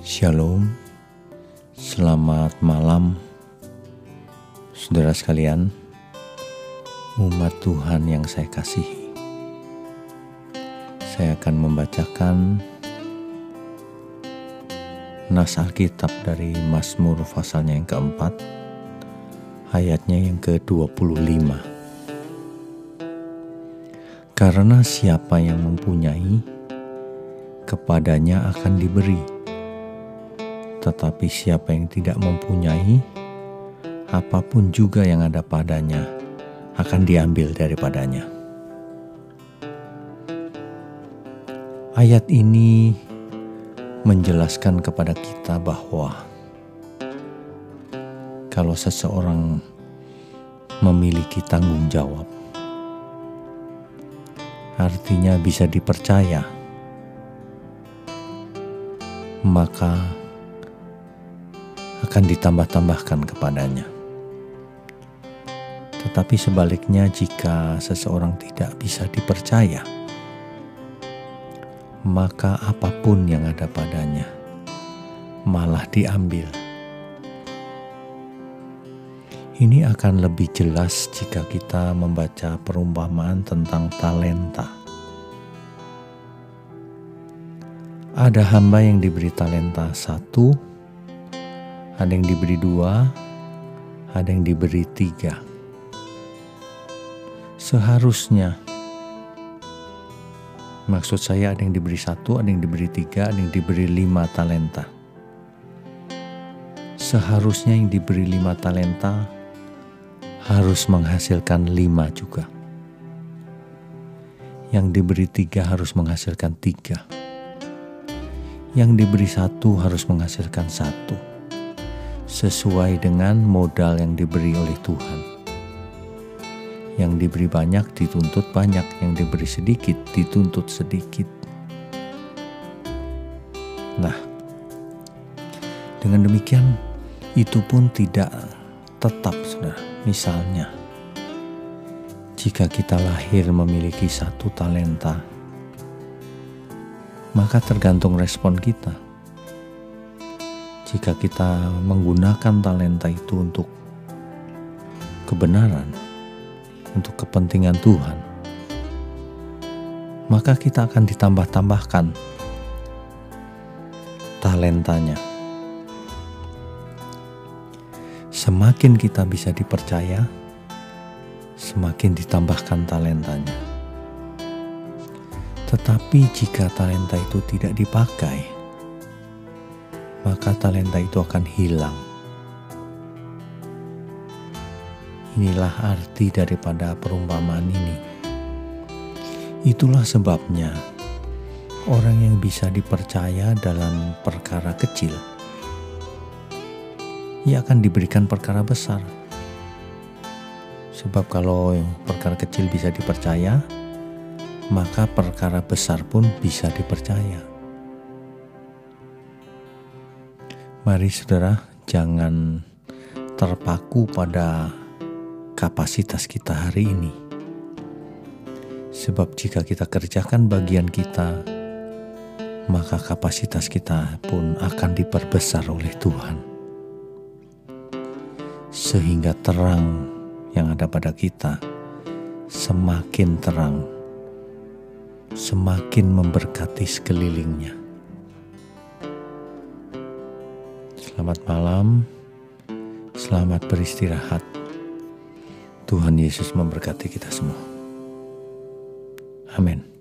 Shalom, selamat malam, saudara sekalian, umat Tuhan yang saya kasihi. Saya akan membacakan nas Alkitab dari Mazmur pasalnya yang keempat, ayatnya yang ke-25. Karena siapa yang mempunyai, kepadanya akan diberi tetapi siapa yang tidak mempunyai, apa pun juga yang ada padanya akan diambil daripadanya. Ayat ini menjelaskan kepada kita bahwa kalau seseorang memiliki tanggung jawab, artinya bisa dipercaya, maka akan ditambah-tambahkan kepadanya. Tetapi sebaliknya, jika seseorang tidak bisa dipercaya, maka apa pun yang ada padanya malah diambil. Ini akan lebih jelas jika kita membaca perumpamaan tentang talenta. Ada hamba yang diberi talenta satu, ada yang diberi dua, ada yang diberi tiga. Seharusnya, maksud saya ada yang diberi satu, ada yang diberi tiga, ada yang diberi lima talenta. Seharusnya yang diberi lima talenta harus menghasilkan lima juga. Yang diberi tiga harus menghasilkan tiga. Yang diberi satu harus menghasilkan satu sesuai dengan modal yang diberi oleh Tuhan. Yang diberi banyak dituntut banyak, yang diberi sedikit dituntut sedikit. Nah, dengan demikian itu pun tidak tetap, saudara. Misalnya, jika kita lahir memiliki satu talenta, maka tergantung respon kita jika kita menggunakan talenta itu untuk kebenaran, untuk kepentingan Tuhan, maka kita akan ditambah-tambahkan talentanya. Semakin kita bisa dipercaya, semakin ditambahkan talentanya. Tetapi jika talenta itu tidak dipakai, maka talenta itu akan hilang. Inilah arti daripada perumpamaan ini. Itulah sebabnya orang yang bisa dipercaya dalam perkara kecil, ia akan diberikan perkara besar. Sebab kalau perkara kecil bisa dipercaya, maka perkara besar pun bisa dipercaya. Mari saudara, jangan terpaku pada kapasitas kita hari ini. Sebab jika kita kerjakan bagian kita, maka kapasitas kita pun akan diperbesar oleh Tuhan. Sehingga terang yang ada pada kita semakin terang, semakin memberkati sekelilingnya. Selamat malam, selamat beristirahat. Tuhan Yesus memberkati kita semua. Amin.